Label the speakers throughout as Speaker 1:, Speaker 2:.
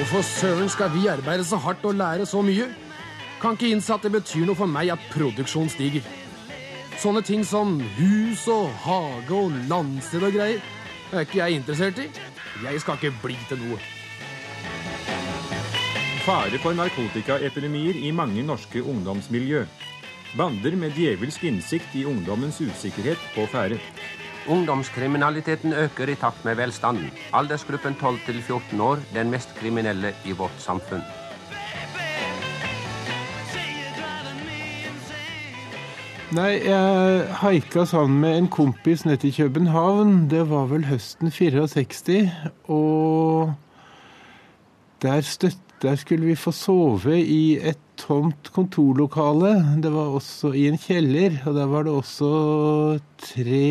Speaker 1: Hvorfor søren skal vi arbeide så hardt og lære så mye? Kan ikke innse at det betyr noe for meg at produksjonen stiger. Sånne ting som hus og hage og landsted og greier er ikke jeg interessert i. Jeg skal ikke bli til noe.
Speaker 2: Fare for narkotikaepidemier i mange norske ungdomsmiljø. Bander med djevelsk innsikt i ungdommens usikkerhet på ferde.
Speaker 3: Ungdomskriminaliteten øker i takt med velstanden. Aldersgruppen 12 til 14 år den mest kriminelle i vårt samfunn.
Speaker 4: Nei, jeg haika sammen med en kompis nede i København. Det var vel høsten 64. Og der, støtt, der skulle vi få sove i et tomt kontorlokale. Det var også i en kjeller, og der var det også tre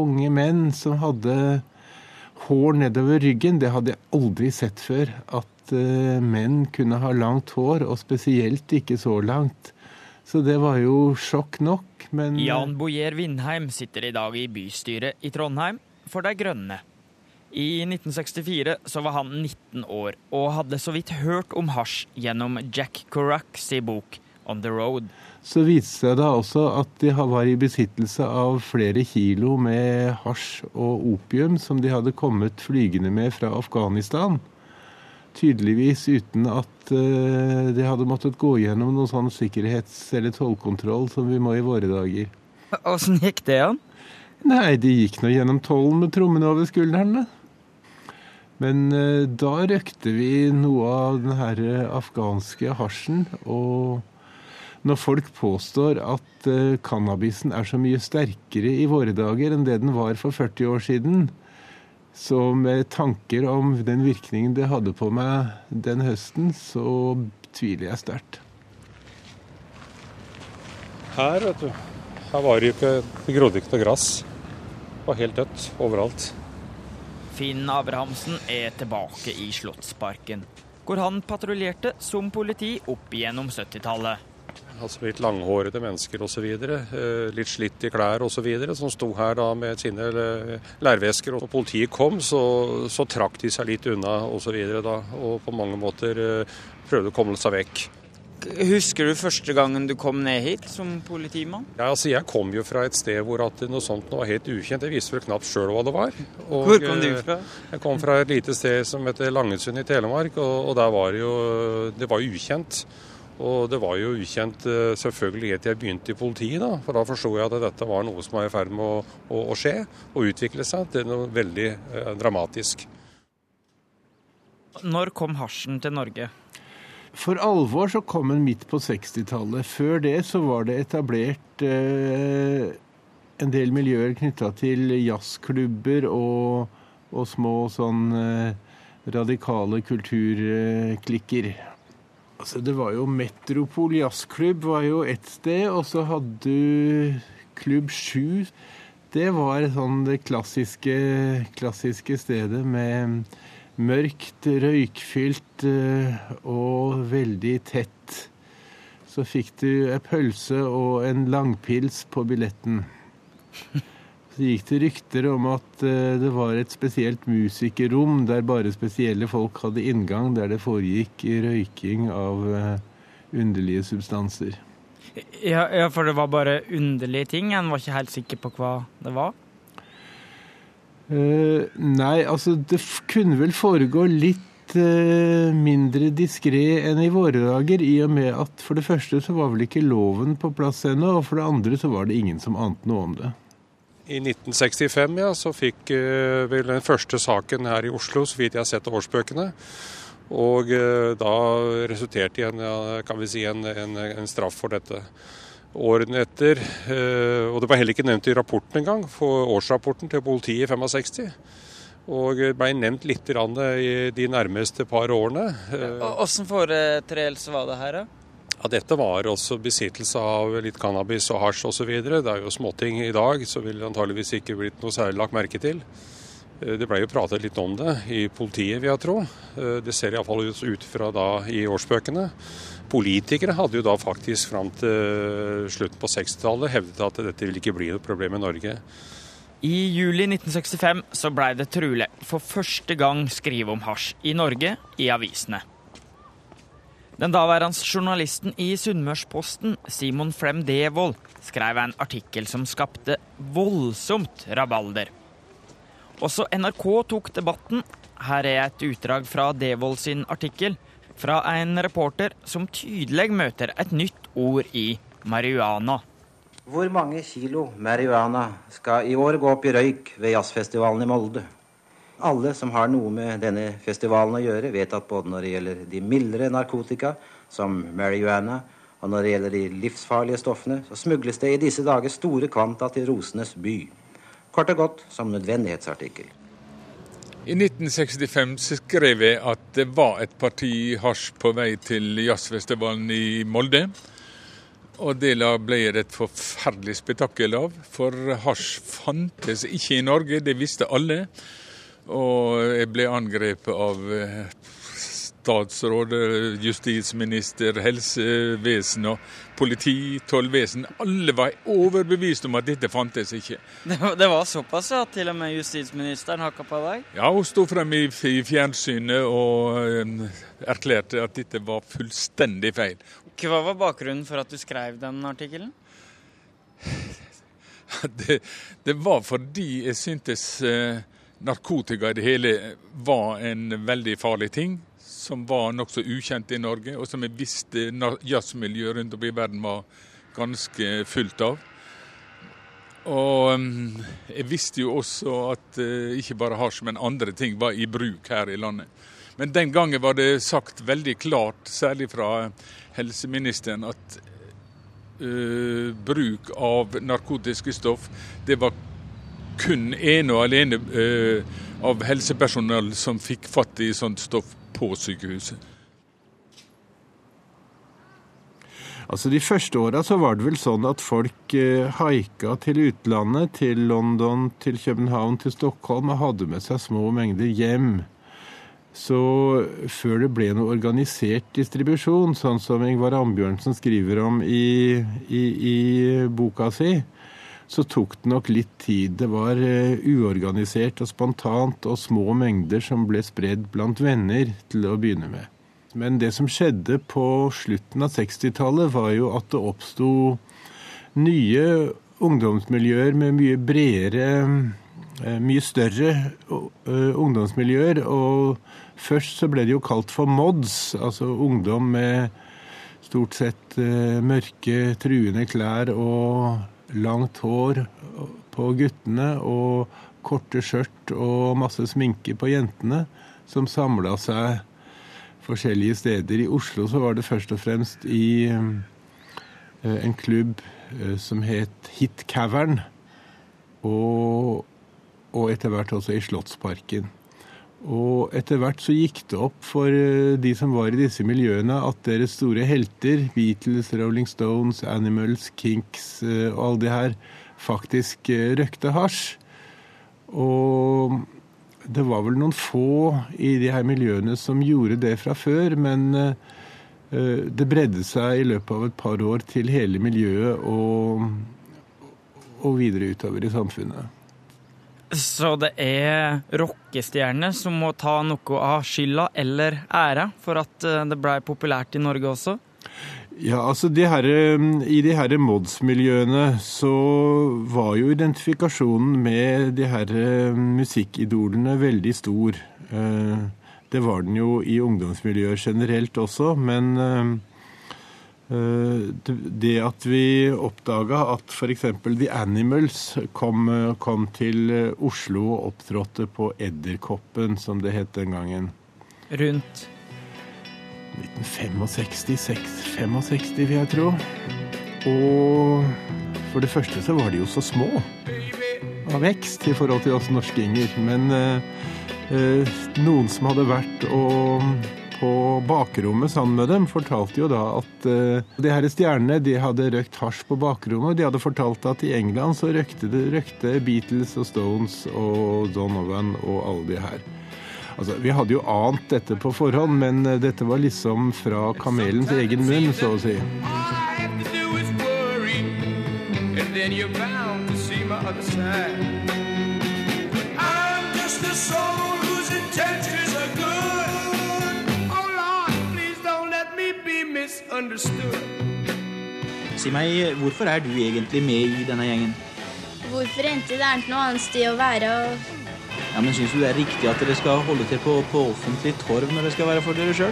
Speaker 4: unge menn som hadde hår nedover ryggen. Det hadde jeg aldri sett før. At uh, menn kunne ha langt hår, og spesielt ikke så langt. Så det var jo sjokk nok, men
Speaker 5: Jan Bojer Vindheim sitter i dag i bystyret i Trondheim for De Grønne. I 1964 så var han 19 år og hadde så vidt hørt om hasj gjennom Jack Corax i bok On The Road.
Speaker 4: Så viste det da også at de var i besittelse av flere kilo med hasj og opium som de hadde kommet flygende med fra Afghanistan. Tydeligvis uten at uh, de hadde måttet gå gjennom noen sånn sikkerhets- eller tollkontroll som vi må i våre dager.
Speaker 5: Åssen gikk det an?
Speaker 4: Nei, de gikk nå gjennom tollen med trommene over skuldrene. Men uh, da røkte vi noe av den her afghanske hasjen. Og når folk påstår at uh, cannabisen er så mye sterkere i våre dager enn det den var for 40 år siden, så med tanker om den virkningen det hadde på meg den høsten, så tviler jeg sterkt.
Speaker 6: Her, vet du. Her var det ikke Det grodde ikke noe gress. Det var helt dødt overalt.
Speaker 5: Finn Abrahamsen er tilbake i Slottsparken, hvor han patruljerte som politi opp gjennom 70-tallet.
Speaker 6: Altså litt langhårede mennesker osv. Eh, litt slitt i klær osv. Som sto her da med sine eh, lærvesker. Og politiet kom, så, så trakk de seg litt unna osv. Og, og på mange måter eh, prøvde å komme seg vekk.
Speaker 5: Husker du første gangen du kom ned hit som politimann?
Speaker 6: Ja, altså Jeg kom jo fra et sted hvor at noe sånt var helt ukjent. Jeg visste vel knapt sjøl hva det var.
Speaker 5: Og, hvor kom du fra?
Speaker 6: Jeg kom fra et lite sted som heter Langesund i Telemark. Og, og der var det jo Det var ukjent. Og det var jo ukjent selvfølgelig helt til jeg begynte i politiet, da. For da forsto jeg at dette var noe som var i ferd med å, å, å, skje og utvikle seg til noe veldig eh, dramatisk.
Speaker 5: Når kom hasjen til Norge?
Speaker 4: For alvor så kom den midt på 60-tallet. Før det så var det etablert eh, en del miljøer knytta til jazzklubber og, og, små sånn eh, radikale kulturklikker. Altså, det var jo Metropol jazzklubb var jo ett sted, og så hadde du Klubb 7. Det var sånn det klassiske, klassiske stedet med mørkt, røykfylt og veldig tett. Så fikk du ei pølse og en langpils på billetten. Så gikk det rykter om at det var et spesielt musikerrom der bare spesielle folk hadde inngang, der det foregikk røyking av underlige substanser.
Speaker 5: Ja, ja, for det var bare underlige ting? En var ikke helt sikker på hva det var?
Speaker 4: Uh, nei, altså det kunne vel foregå litt uh, mindre diskré enn i våre dager, i og med at for det første så var vel ikke loven på plass ennå, og for det andre så var det ingen som ante noe om det.
Speaker 6: I 1965 ja, så fikk eh, vel den første saken her i Oslo, så vidt jeg har sett av årsbøkene. Og da resulterte i en, kan vi si, en, en, en straff for dette årene etter. Og det var heller ikke nevnt i rapporten engang, for årsrapporten til politiet i 65. Og ble nevnt litt i de nærmeste par årene.
Speaker 5: Åssen foretreelse var det her, da?
Speaker 6: Ja, dette var også besittelse av litt cannabis og hasj osv. Det er jo småting i dag, så ville det antageligvis ikke blitt noe særlig lagt merke til. Det ble jo pratet litt om det i politiet, vil jeg tro. Det ser iallfall ut fra da i årsbøkene. Politikere hadde jo da faktisk fram til slutten på 60-tallet hevdet at dette ville ikke bli noe problem i Norge.
Speaker 5: I juli 1965 så blei det trolig for første gang skrive om hasj i Norge i avisene. Den daværende journalisten i Sunnmørsposten, Simon Flem Devold, skrev en artikkel som skapte voldsomt rabalder. Også NRK tok debatten. Her er et utdrag fra Devold sin artikkel, fra en reporter som tydelig møter et nytt ord i marihuana.
Speaker 7: Hvor mange kilo marihuana skal i år gå opp i røyk ved jazzfestivalen i Molde? Alle som har noe med denne festivalen å gjøre, vet at både når det gjelder de mildere narkotika, som marihuana, og når det gjelder de livsfarlige stoffene, så smugles det i disse dager store kvanta til rosenes by. Kort og godt som nødvendighetsartikkel.
Speaker 8: I 1965 skrev jeg at det var et parti hasj på vei til jazzfestivalen i Molde. Og det ble det et forferdelig spetakkel av, for hasj fantes ikke i Norge, det visste alle. Og jeg ble angrepet av eh, statsråd, justisminister, helsevesen og politi, tollvesen. Alle var overbevist om at dette fantes ikke.
Speaker 5: Det var, det var såpass at til og med justisministeren hakka på deg?
Speaker 8: Ja, hun sto frem i, i fjernsynet og um, erklærte at dette var fullstendig feil.
Speaker 5: Hva var bakgrunnen for at du skrev den artikkelen?
Speaker 8: Det, det, var fordi jeg syntes uh, narkotika i det hele var en veldig farlig ting, som var nokså ukjent i Norge, og som jeg visste jazzmiljøet rundt om i verden var ganske fullt av. Og mm, jeg visste jo også at uh, ikke bare hasj, men andre ting var i bruk her i landet. Men den gangen var det sagt veldig klart, særlig fra helseministeren, at uh, bruk av narkotiske stoff det var kun ene og alene eh, av helsepersonell som fikk fatt i sånt stoff på sykehuset.
Speaker 4: Altså De første åra var det vel sånn at folk eh, haika til utlandet, til London, til København, til Stockholm, og hadde med seg små mengder hjem. Så før det ble noe organisert distribusjon, sånn som Ingvar Ambjørnsen skriver om i, i, i boka si, så tok det nok litt tid. Det var uh, uorganisert og spontant og små mengder som ble spredd blant venner til å begynne med. Men det som skjedde på slutten av 60-tallet, var jo at det oppsto nye ungdomsmiljøer med mye bredere uh, Mye større uh, ungdomsmiljøer. Og først så ble det jo kalt for mods, altså ungdom med stort sett mørke, truende klær og langt hår på guttene og korte skjørt og masse sminke på jentene, som samla seg forskjellige steder. I Oslo så var det først og fremst i eh, en klubb eh, som het Hit Cavern, og, og etter hvert også i Slottsparken. Og etter hvert så gikk det opp for eh, de som var i disse miljøene, at deres store helter, Beatles, Rolling Stones, Animals, Kinks eh, og alle de her, faktisk eh, røkte hasj. Og det var vel noen få i de her miljøene som gjorde det fra før, men det bredde seg i løpet av et par år til hele miljøet og, og videre utover i samfunnet.
Speaker 5: Så det er rockestjerner som må ta noe av skylda eller æra for at eh, det blei populært i Norge også?
Speaker 4: Ja, altså de her, I de her mods-miljøene så var jo identifikasjonen med de her musikkidolene veldig stor. Eh, det var den jo i ungdomsmiljøer generelt også, men eh, Eh, det at vi oppdaga at f.eks. The Animals kom, kom, til eh, Oslo og opptrådte på Edderkoppen, som det het den gangen.
Speaker 5: Rundt?
Speaker 4: 1965, 65 vil jeg tro. Og for det første så var de jo så små av vekst i forhold til oss norskinger. Men eh, noen som hadde vært og på bakrommet sammen med dem, fortalte jo da at uh, de her stjernene de hadde røkt hasj på bakrommet. og De hadde fortalt at i England så røkte, det, røkte Beatles og Stones og Donovan og alle de her. Altså, Vi hadde jo ant dette på forhånd, men eh, dette var liksom fra kamelens egen munn, så å si. Then
Speaker 9: you're bound to see my other side. I'm just a soul whose intentions
Speaker 10: Si meg, hvorfor er du egentlig med i denne gjengen?
Speaker 11: Hvorfor endte det er ikke noe annet sted å være? og
Speaker 10: Ja, men Syns du det er riktig at dere skal holde til på, på offentlig torv når det skal være for dere sjøl?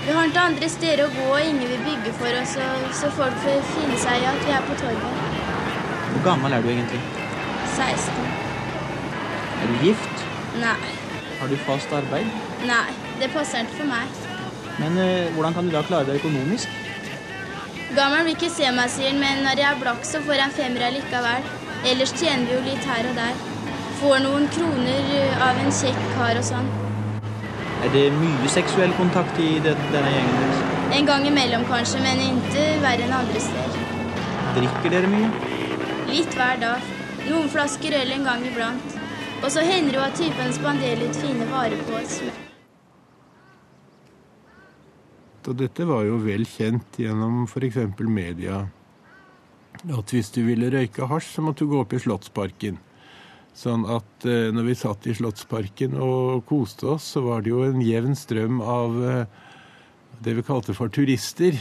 Speaker 11: Vi har ikke andre steder å gå, og ingen vil bygge for oss, og, så folk får finne seg i at vi er på torvet.
Speaker 10: Hvor gammel er du egentlig?
Speaker 11: 16.
Speaker 10: Er du gift?
Speaker 11: Nei.
Speaker 10: Har du fast arbeid?
Speaker 11: Nei, det passer ikke for meg.
Speaker 10: Men eh, hvordan kan du da klare deg økonomisk?
Speaker 11: Gammelen vil ikke se meg, sier han, men når jeg er blakk, så får jeg en femmer likevel. Ellers tjener vi jo litt her og der. Får noen kroner uh, av en kjekk kar og sånn.
Speaker 10: Er det mye seksuell kontakt i det, denne gjengen deres?
Speaker 11: En gang imellom kanskje, men ikke verre enn andre steder.
Speaker 10: Drikker dere mye?
Speaker 11: Litt hver dag. Noen flasker øl en gang iblant. Og så hender det jo at typen spanderer litt fine varer på oss.
Speaker 4: Og dette var jo vel kjent gjennom f.eks. media. At hvis du ville røyke hasj, så måtte du gå opp i Slottsparken. Sånn at eh, når vi satt i Slottsparken og koste oss, så var det jo en jevn strøm av eh, det vi kalte for turister.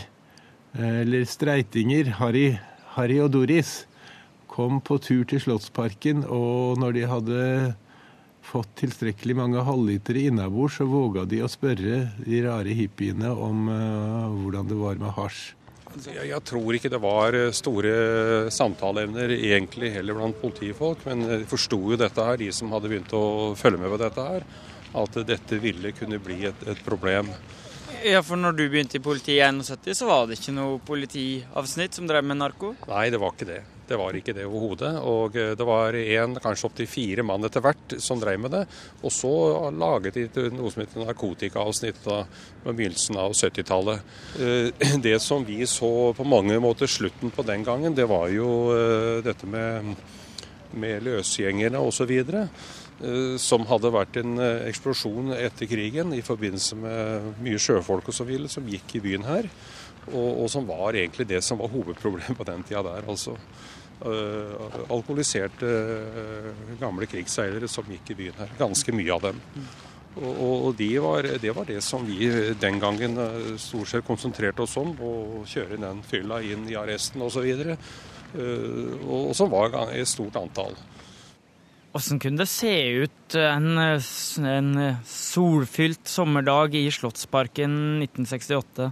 Speaker 4: Eh, eller streitinger. Harry, Harry og Doris kom på tur til Slottsparken, og når de hadde fått tilstrekkelig mange halvlitere innabords, så våga de å spørre de rare hippiene om uh, hvordan det var med hasj.
Speaker 6: Altså, Jeg, jeg tror ikke det var eh, store samtaleevner egentlig heller blant politifolk, men de forsto jo dette her, de som hadde begynt å følge med på dette her, at dette ville kunne bli et, et problem.
Speaker 5: Ja, for når du begynte i politiet i 71, så var det ikke noe politiavsnitt som drev med narko?
Speaker 6: Nei, det var ikke det. Det var ikke det overhodet. Og eh, det var én, kanskje opptil fire mann etter hvert som drev med det. Og så laget de noe som het narkotikaavsnitt med begynnelsen av 70-tallet. Eh, Det som vi så på mange måter slutten på den gangen, det var jo eh, dette med, med løsgjengerne osv. Som hadde vært en eksplosjon etter krigen i forbindelse med mye sjøfolk og så videre som gikk i byen her. Og, og som var egentlig det som var hovedproblemet på den tida der. altså. Uh, alkoholiserte uh, gamle krigsseilere som gikk i byen her. Ganske mye av dem. Og, og, og de var, det var det som vi den gangen uh, stort sett konsentrerte oss om. Å kjøre den fylla inn i arresten osv. Uh, og, og som var et stort antall.
Speaker 5: Åssen kunne det se ut en, en solfylt sommerdag i Slottsparken 1968?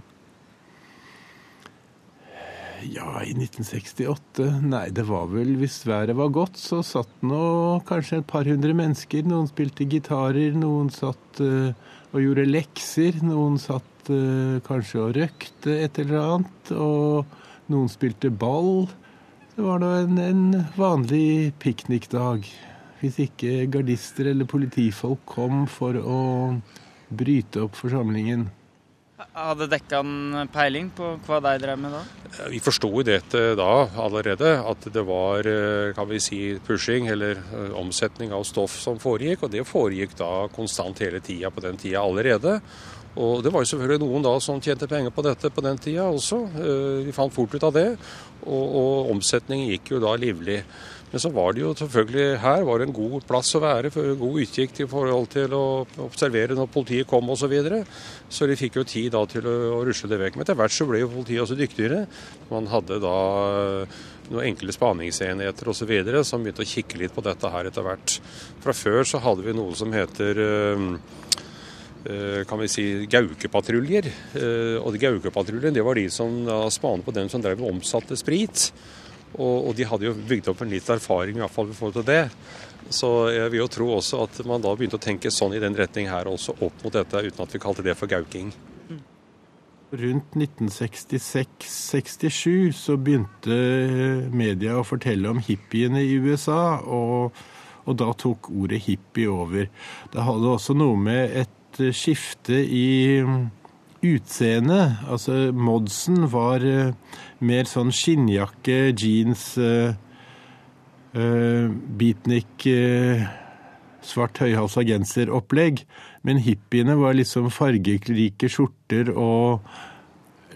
Speaker 4: Ja, i 1968 Nei, det var vel Hvis været var godt, så satt nå kanskje et par hundre mennesker. Noen spilte gitarer, noen satt uh, og gjorde lekser. Noen satt uh, kanskje og røkte et eller annet. Og noen spilte ball. Det var da en, en vanlig piknikdag. Hvis ikke gardister eller politifolk kom for å bryte opp forsamlingen.
Speaker 5: Hadde dekkan peiling på hva de drev med da?
Speaker 6: Vi forsto jo dette da allerede, at det var eh, kan vi si, pushing eller eh, omsetning av stoff som foregikk. Og det foregikk da konstant hele tida på den tida allerede. Og det var jo selvfølgelig noen da som tjente penger på dette på den tida også. Eh, Vi fant fort ut av det. Og, og omsetningen gikk jo da livlig. Men så var det jo selvfølgelig her var det en god plass å være, for god utkikk i forhold til å observere når politiet kom osv. Så, videre. så de fikk jo tid da til å, å rusle det vekk. Men etter hvert så ble jo politiet også dyktigere. Man hadde da eh, noen enkle spaningsenheter osv. som begynte å kikke litt på dette her etter hvert. Fra før så hadde vi noe som heter eh, kan vi si gaukepatruljer. Eh, Og de gaukepatruljene det var de som spanet på dem som drev og omsatte sprit. Og, og de hadde jo bygd opp en litt erfaring i hvert fall i forhold til det. Så jeg vil jo tro også at man da begynte å tenke sånn i den retning her også, opp mot dette, uten at vi kalte det for gauking.
Speaker 4: Rundt 1966-67 så begynte media å fortelle om hippiene i USA, og, og da tok ordet hippie over. Det hadde også noe med et skifte i utseende. Altså Modsen var eh, mer sånn skinnjakke, jeans, eh, eh, beatnik, svart høyhalsa genser-opplegg. Men hippiene var liksom fargerike skjorter og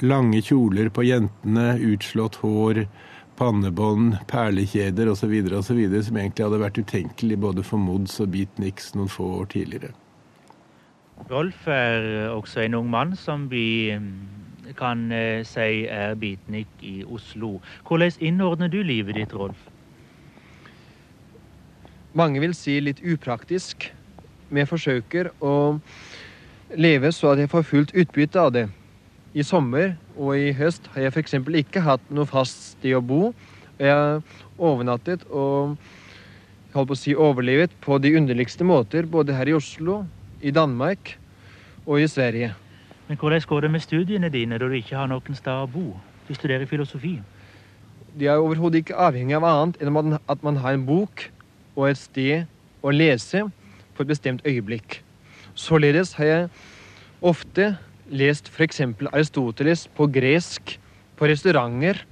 Speaker 4: lange kjoler på jentene, utslått hår, pannebånd, perlekjeder osv., osv., som egentlig hadde vært utenkelig både for Mods og beatniks noen få år tidligere.
Speaker 12: Rolf er også en ung mann som vi mm, kan eh, si er beatnik i Oslo. Hvordan innordner du livet ditt, Rolf?
Speaker 13: Mange vil si litt upraktisk. Men forsøker å leve så at jeg får fullt utbytte av det. I sommer og i høst har jeg f.eks. ikke hatt noe fast sted å bo. Jeg har overnattet og holdt på å si overlevet på de underligste måter, både her i Oslo, i Danmark og i Sverige.
Speaker 12: Men hvordan går det med studiene dine når du ikke har noen sted å bo? Du studerer filosofi.
Speaker 13: De er overhodet ikke avhengig av annet enn at man har en bok og et sted å lese på et bestemt øyeblikk. Således har jeg ofte lest f.eks. Aristoteles på gresk, på restauranter,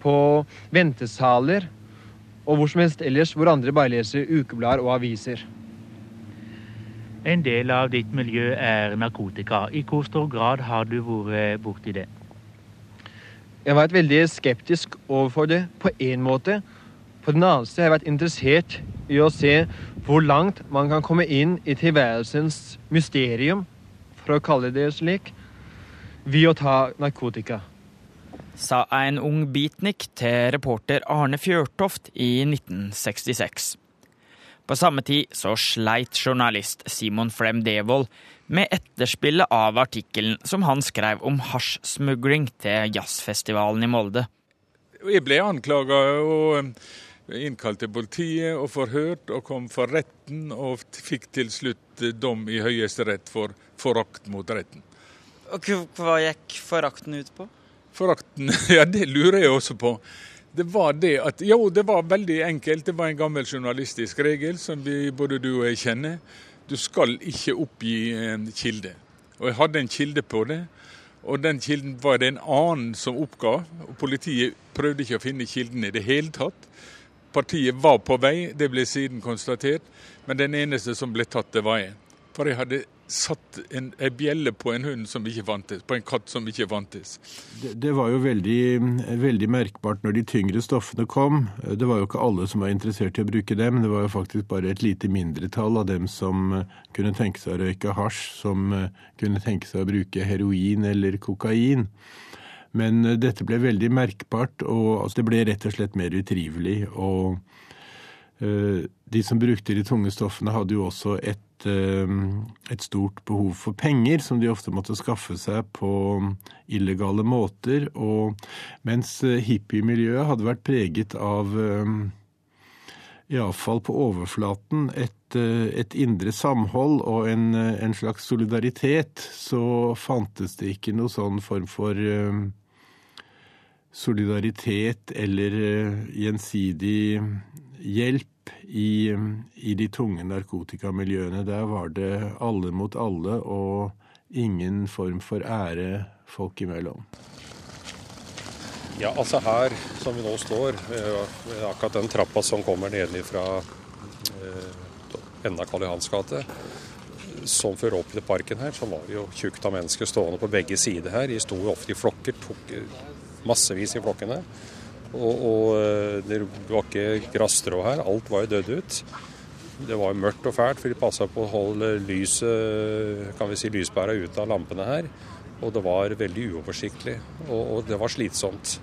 Speaker 13: på ventesaler og hvor som helst ellers hvor andre bare leser ukeblader og aviser.
Speaker 12: En del av ditt miljø er narkotika. I hvor stor grad har du vært borti det?
Speaker 13: Jeg har vært veldig skeptisk overfor det på én måte. På den annen side har jeg vært interessert i å se hvor langt man kan komme inn i tilværelsens mysterium, for å kalle det slik, ved å ta narkotika.
Speaker 5: Sa en ung beatnik til reporter Arne Fjørtoft i 1966. På samme tid så sleit journalist Simon Frem Devold med etterspillet av artikkelen som han skrev om hasjsmugling til jazzfestivalen i Molde.
Speaker 8: Jeg ble anklaga og innkalt til politiet og forhørt, og kom for retten og fikk til slutt dom i Høyesterett for forakt mot retten.
Speaker 5: Og Hva gikk forakten ut på?
Speaker 8: Forakten, ja det lurer jeg også på. Det var det at Jo, det var veldig enkelt. Det var en gammel journalistisk regel som vi, både du og jeg kjenner. Du skal ikke oppgi en kilde. Og jeg hadde en kilde på det. Og den kilden var det en annen som oppga. og Politiet prøvde ikke å finne kilden i det hele tatt. Partiet var på vei, det ble siden konstatert. Men den eneste som ble tatt, det var jeg. For jeg hadde satt en, en bjelle på en hund som ikke vantes, på en katt som ikke vantes.
Speaker 4: Det, det, var jo veldig, veldig merkbart når de tyngre stoffene kom. Det var jo ikke alle som var interessert i å bruke dem. Det var jo faktisk bare et lite mindretall av dem som kunne tenke seg å røyke hasj, som kunne tenke seg å bruke heroin eller kokain. Men dette ble veldig merkbart, og altså, det ble rett og slett mer utrivelig. og de som brukte de tunge stoffene, hadde jo også et Eh, et stort behov for penger, som de ofte måtte skaffe seg på illegale måter. Og mens eh, hippiemiljøet hadde vært preget av eh, iallfall på overflaten, et, et, indre samhold og en, en, slags solidaritet, så fantes det ikke noe sånn form for solidaritet eller gjensidig hjelp i, i de tunge narkotikamiljøene. Der var det alle mot alle og ingen form for ære folk imellom.
Speaker 6: Ja, altså her som vi nå står, akkurat den trappa som kommer nedenfra fra enden av Karl Johans gate, som fører opp til parken her, så var det jo tjukt av mennesker stående på begge sider her. De sto ofte i flokker, tok massevis i flokkene. Og, og eh, det var ikke grasstrå her. Alt var jo dødd ut. Det var mørkt og fælt, for de passa på å holde lyset, kan vi si, lyspæra ut av lampene her. Og det var veldig uoversiktlig, og, og det var slitsomt.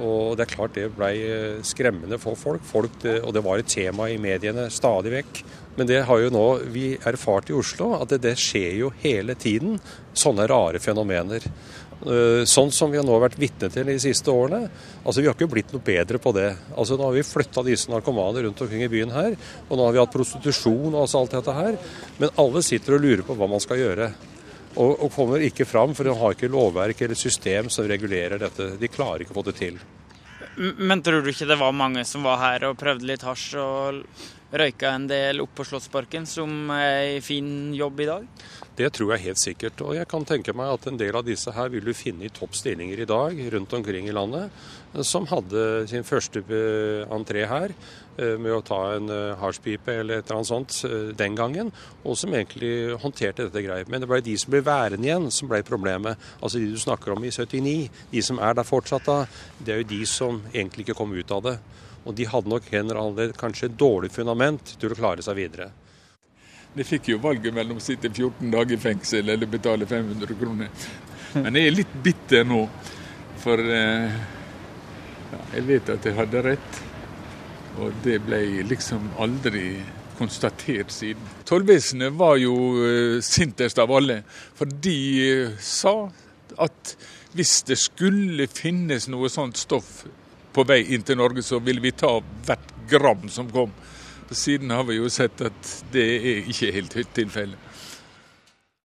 Speaker 6: Og det er klart det ble eh, skremmende for folk, folk det, og det var et tema i mediene stadig vekk. Men det har jo nå vi erfart i Oslo, at det, det skjer jo hele tiden sånne rare fenomener. Eh, sånn som vi har nå vært vitne til de siste årene. Altså Vi har ikke blitt noe bedre på det. Altså Nå har vi flytta disse narkomane rundt omkring i byen her. Og nå har vi hatt prostitusjon og altså alt dette her. Men alle sitter og lurer på hva man skal gjøre. Og, og kommer ikke fram, for de har ikke lovverk eller system som regulerer dette. De klarer ikke å få det til.
Speaker 5: Men tror du ikke det var mange som var her og prøvde litt hasj og røyka en del opp på Slottsparken, som er en fin jobb i dag?
Speaker 6: Det tror jeg helt sikkert. Og jeg kan tenke meg at en del av disse her vil du finne i topp stillinger i dag rundt omkring i landet, som hadde sin første eh, entré her med å ta en eh, hasjpipe eller et eller annet sånt den gangen, og som egentlig håndterte dette greit. Men det ble de som ble værende igjen, som ble problemet. Altså de du snakker om i 79, de som er der fortsatt da, det er jo de som egentlig ikke kom ut av det. Og de hadde nok heller kanskje et dårlig fundament til å klare seg videre.
Speaker 8: De fikk jo valget mellom å sitte 14 dager i fengsel eller betale 500 kroner. Men jeg er litt bitter nå, for eh, ja, jeg vet at jeg hadde rett. Og det ble liksom aldri konstatert siden. Tollvesenet var jo eh, sintest av alle, for de eh, sa at hvis det skulle finnes noe sånt stoff på vei inn til Norge, så ville vi ta hvert gram som kom. Siden har vi jo sett at det er ikke helt tilfellet.